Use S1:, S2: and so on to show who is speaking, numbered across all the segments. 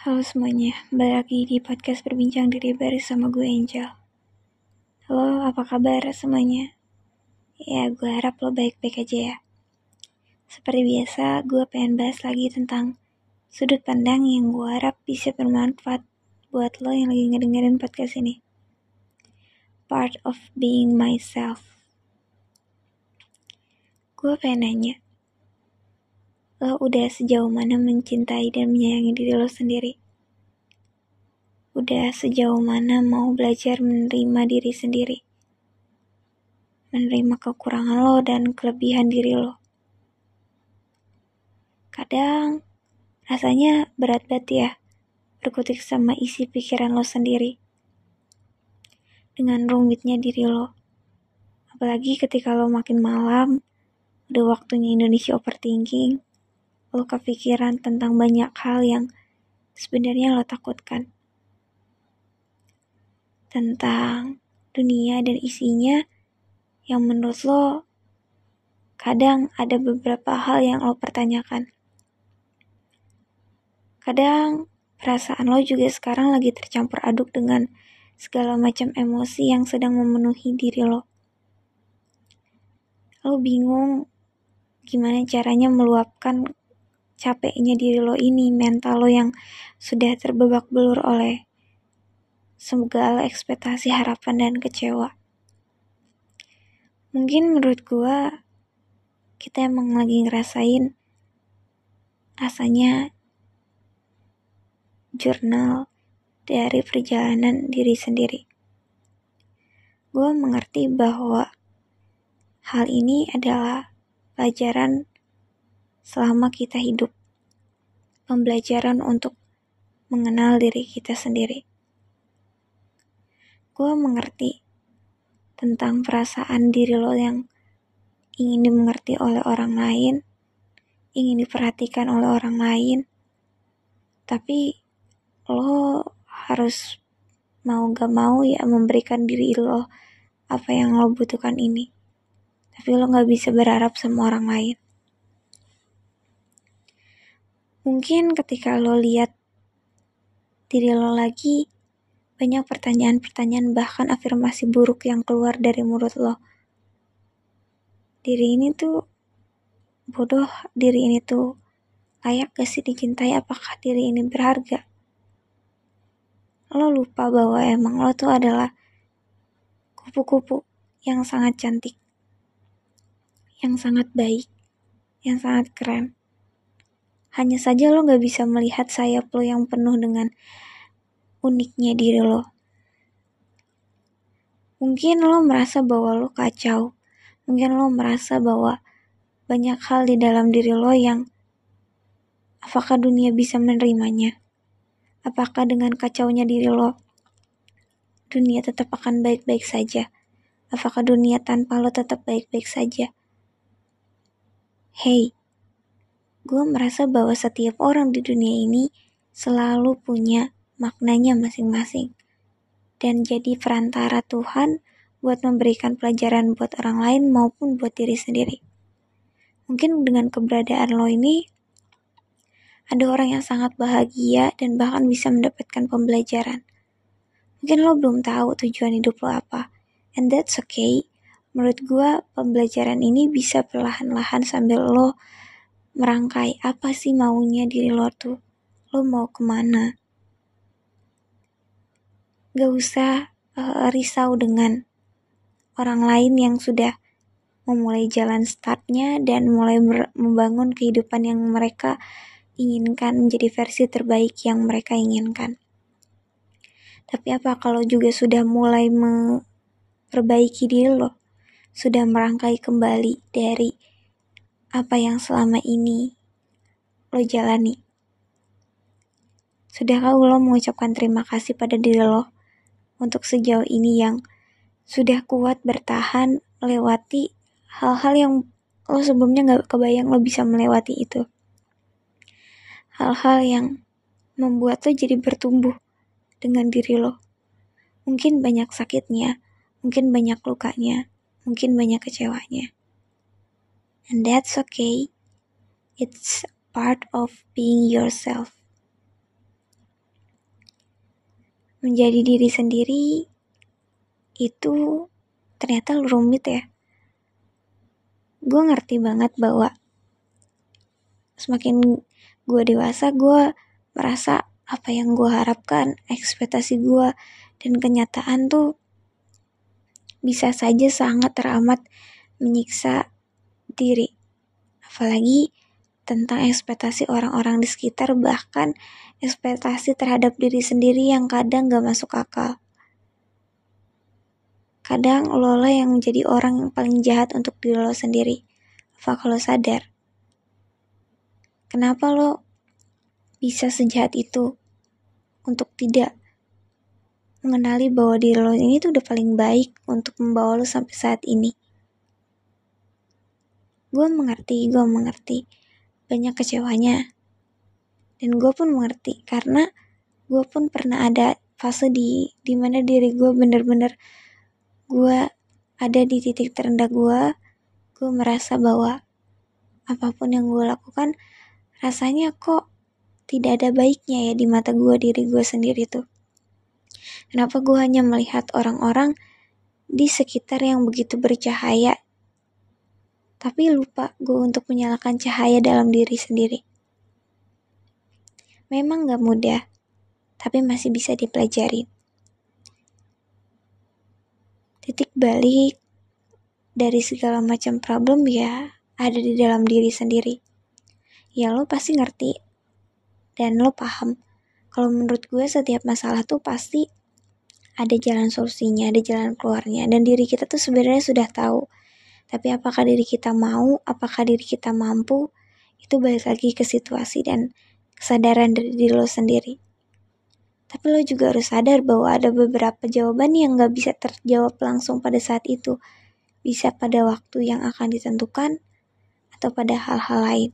S1: Halo semuanya, balik lagi di podcast Berbincang Diri bersama gue Angel. Halo, apa kabar semuanya? Ya, gue harap lo baik-baik aja ya. Seperti biasa, gue pengen bahas lagi tentang sudut pandang yang gue harap bisa bermanfaat buat lo yang lagi ngedengerin podcast ini. Part of being myself. Gue pengen nanya, lo udah sejauh mana mencintai dan menyayangi diri lo sendiri? Udah sejauh mana mau belajar menerima diri sendiri? Menerima kekurangan lo dan kelebihan diri lo. Kadang rasanya berat banget ya berkutik sama isi pikiran lo sendiri. Dengan rumitnya diri lo. Apalagi ketika lo makin malam, udah waktunya Indonesia overthinking, lo kepikiran tentang banyak hal yang sebenarnya lo takutkan. Tentang dunia dan isinya yang menurut lo kadang ada beberapa hal yang lo pertanyakan. Kadang perasaan lo juga sekarang lagi tercampur aduk dengan segala macam emosi yang sedang memenuhi diri lo. Lo bingung gimana caranya meluapkan capeknya diri lo ini, mental lo yang sudah terbebak belur oleh segala ekspektasi, harapan, dan kecewa. Mungkin menurut gua kita emang lagi ngerasain rasanya jurnal dari perjalanan diri sendiri. Gue mengerti bahwa hal ini adalah pelajaran selama kita hidup. Pembelajaran untuk mengenal diri kita sendiri. Gue mengerti tentang perasaan diri lo yang ingin dimengerti oleh orang lain, ingin diperhatikan oleh orang lain, tapi lo harus mau gak mau ya memberikan diri lo apa yang lo butuhkan ini. Tapi lo gak bisa berharap sama orang lain. Mungkin ketika lo lihat diri lo lagi, banyak pertanyaan-pertanyaan bahkan afirmasi buruk yang keluar dari mulut lo. Diri ini tuh bodoh, diri ini tuh layak gak sih dicintai, apakah diri ini berharga? Lo lupa bahwa emang lo tuh adalah kupu-kupu yang sangat cantik, yang sangat baik, yang sangat keren hanya saja lo gak bisa melihat sayap lo yang penuh dengan uniknya diri lo. Mungkin lo merasa bahwa lo kacau. Mungkin lo merasa bahwa banyak hal di dalam diri lo yang apakah dunia bisa menerimanya? Apakah dengan kacaunya diri lo, dunia tetap akan baik-baik saja? Apakah dunia tanpa lo tetap baik-baik saja? Hey, gue merasa bahwa setiap orang di dunia ini selalu punya maknanya masing-masing. Dan jadi perantara Tuhan buat memberikan pelajaran buat orang lain maupun buat diri sendiri. Mungkin dengan keberadaan lo ini, ada orang yang sangat bahagia dan bahkan bisa mendapatkan pembelajaran. Mungkin lo belum tahu tujuan hidup lo apa, and that's okay. Menurut gue, pembelajaran ini bisa perlahan-lahan sambil lo merangkai apa sih maunya diri lo tuh. Lo mau ke mana? Gak usah uh, risau dengan orang lain yang sudah memulai jalan startnya dan mulai membangun kehidupan yang mereka inginkan menjadi versi terbaik yang mereka inginkan. Tapi apa kalau juga sudah mulai memperbaiki diri lo, sudah merangkai kembali dari apa yang selama ini lo jalani. Sudahkah lo mengucapkan terima kasih pada diri lo untuk sejauh ini yang sudah kuat bertahan melewati hal-hal yang lo sebelumnya gak kebayang lo bisa melewati itu. Hal-hal yang membuat lo jadi bertumbuh dengan diri lo. Mungkin banyak sakitnya, mungkin banyak lukanya, mungkin banyak kecewanya and that's okay. It's part of being yourself. menjadi diri sendiri itu ternyata rumit ya. Gue ngerti banget bahwa semakin gue dewasa, gue merasa apa yang gue harapkan, ekspektasi gue, dan kenyataan tuh bisa saja sangat teramat menyiksa diri. Apalagi tentang ekspektasi orang-orang di sekitar, bahkan ekspektasi terhadap diri sendiri yang kadang gak masuk akal. Kadang lo lah yang menjadi orang yang paling jahat untuk diri lo sendiri. Apa kalau sadar? Kenapa lo bisa sejahat itu untuk tidak mengenali bahwa diri lo ini tuh udah paling baik untuk membawa lo sampai saat ini. Gue mengerti, gue mengerti banyak kecewanya. Dan gue pun mengerti karena gue pun pernah ada fase di di mana diri gue bener-bener gue ada di titik terendah gue, gue merasa bahwa apa pun yang gue lakukan rasanya kok tidak ada baiknya ya di mata gue diri gue sendiri tuh. Kenapa gue hanya melihat orang-orang di sekitar yang begitu bercahaya, tapi lupa gue untuk menyalakan cahaya dalam diri sendiri. Memang gak mudah, tapi masih bisa dipelajari. Titik balik dari segala macam problem ya ada di dalam diri sendiri. Ya lo pasti ngerti dan lo paham. Kalau menurut gue setiap masalah tuh pasti ada jalan solusinya, ada jalan keluarnya. Dan diri kita tuh sebenarnya sudah tahu. Tapi apakah diri kita mau, apakah diri kita mampu, itu balik lagi ke situasi dan kesadaran dari diri lo sendiri. Tapi lo juga harus sadar bahwa ada beberapa jawaban yang gak bisa terjawab langsung pada saat itu. Bisa pada waktu yang akan ditentukan atau pada hal-hal lain.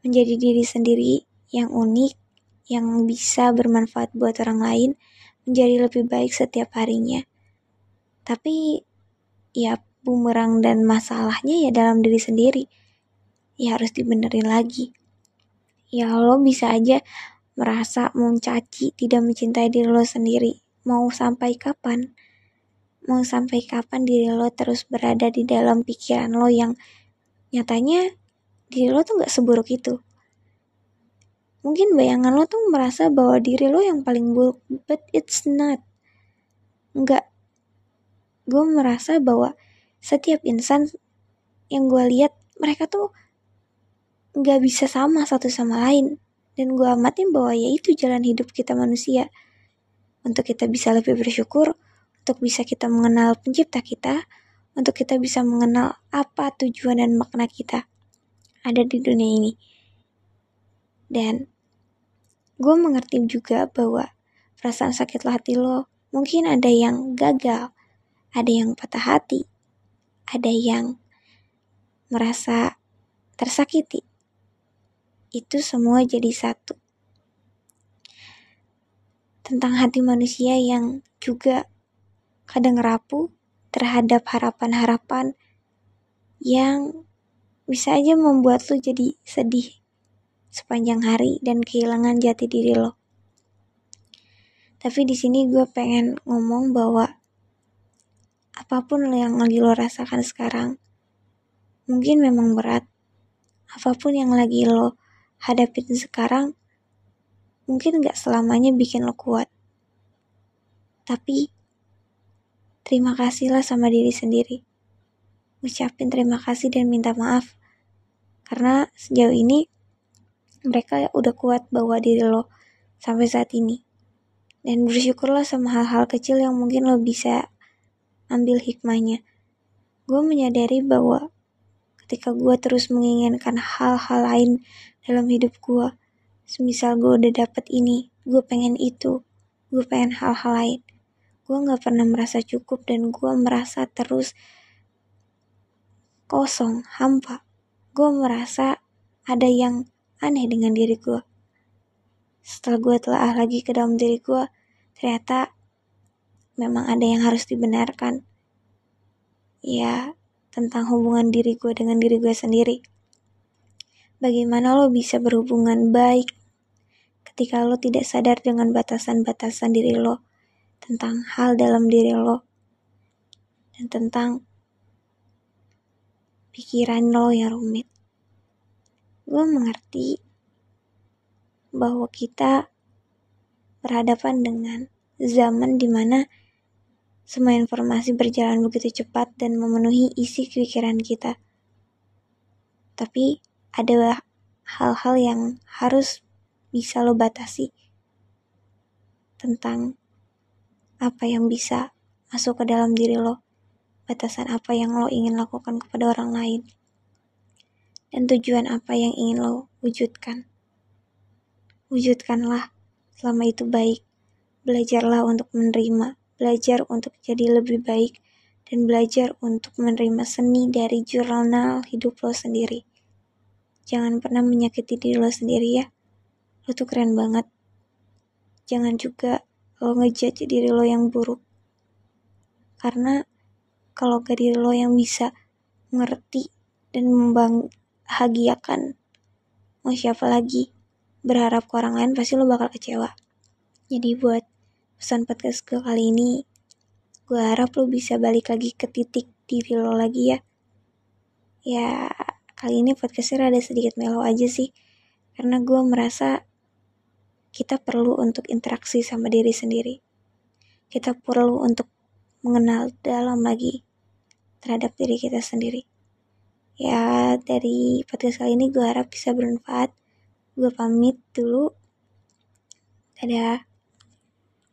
S1: Menjadi diri sendiri yang unik, yang bisa bermanfaat buat orang lain, menjadi lebih baik setiap harinya. Tapi ya bumerang dan masalahnya ya dalam diri sendiri. Ya harus dibenerin lagi. Ya lo bisa aja merasa mencaci, tidak mencintai diri lo sendiri. Mau sampai kapan? Mau sampai kapan diri lo terus berada di dalam pikiran lo yang nyatanya diri lo tuh gak seburuk itu. Mungkin bayangan lo tuh merasa bahwa diri lo yang paling buruk, but it's not. Enggak. Gue merasa bahwa setiap insan yang gue lihat mereka tuh nggak bisa sama satu sama lain dan gue amatin bahwa ya itu jalan hidup kita manusia. Untuk kita bisa lebih bersyukur, untuk bisa kita mengenal pencipta kita, untuk kita bisa mengenal apa tujuan dan makna kita ada di dunia ini. Dan gue mengerti juga bahwa perasaan sakit hati lo mungkin ada yang gagal, ada yang patah hati, ada yang merasa tersakiti itu semua jadi satu. Tentang hati manusia yang juga kadang rapuh terhadap harapan-harapan yang bisa aja membuat lo jadi sedih sepanjang hari dan kehilangan jati diri lo. Tapi di sini gue pengen ngomong bahwa apa pun yang lagi lo rasakan sekarang, mungkin memang berat. Apa pun yang lagi lo hadapin sekarang mungkin gak selamanya bikin lo kuat. Tapi terima kasihlah sama diri sendiri. Ucapin terima kasih dan minta maaf. Karena sejauh ini mereka udah kuat bawa diri lo sampai saat ini. Dan bersyukurlah sama hal-hal kecil yang mungkin lo bisa ambil hikmahnya. Gue menyadari bahwa ketika gue terus menginginkan hal-hal lain dalam hidup gue. Semisal gue udah dapet ini, gue pengen itu, gue pengen hal-hal lain. Gue gak pernah merasa cukup dan gue merasa terus kosong, hampa. Gue merasa ada yang aneh dengan diri gue. Setelah gue telah lagi ke dalam diri gue, ternyata memang ada yang harus dibenarkan. Ya, tentang hubungan diri gue dengan diri gue sendiri bagaimana lo bisa berhubungan baik ketika lo tidak sadar dengan batasan-batasan diri lo tentang hal dalam diri lo dan tentang pikiran lo yang rumit. Gue mengerti bahwa kita berhadapan dengan zaman di mana semua informasi berjalan begitu cepat dan memenuhi isi pikiran kita. Tapi ada hal-hal yang harus bisa lo batasi tentang apa yang bisa masuk ke dalam diri lo, batasan apa yang lo ingin lakukan kepada orang lain, dan tujuan apa yang ingin lo wujudkan. Wujudkanlah selama itu baik. Belajarlah untuk menerima, belajar untuk jadi lebih baik, dan belajar untuk menerima seni dari jurnal hidup lo sendiri. Jangan pernah menyakiti diri lo sendiri ya. Lo tuh keren banget. Jangan juga lo ngejudge diri lo yang buruk. Karena kalau gak diri lo yang bisa ngerti dan membahagiakan, mau siapa lagi? Berharap ke orang lain pasti lo bakal kecewa. Jadi buat pesan podcast gue kali ini, gue harap lo bisa balik lagi ke titik diri lo lagi ya. Ya, kali ini podcastnya ada sedikit melo aja sih. Karena gue merasa kita perlu untuk interaksi sama diri sendiri. Kita perlu untuk mengenal dalam lagi terhadap diri kita sendiri. Ya, dari podcast kali ini gue harap bisa bermanfaat. Gue pamit dulu. Dadah.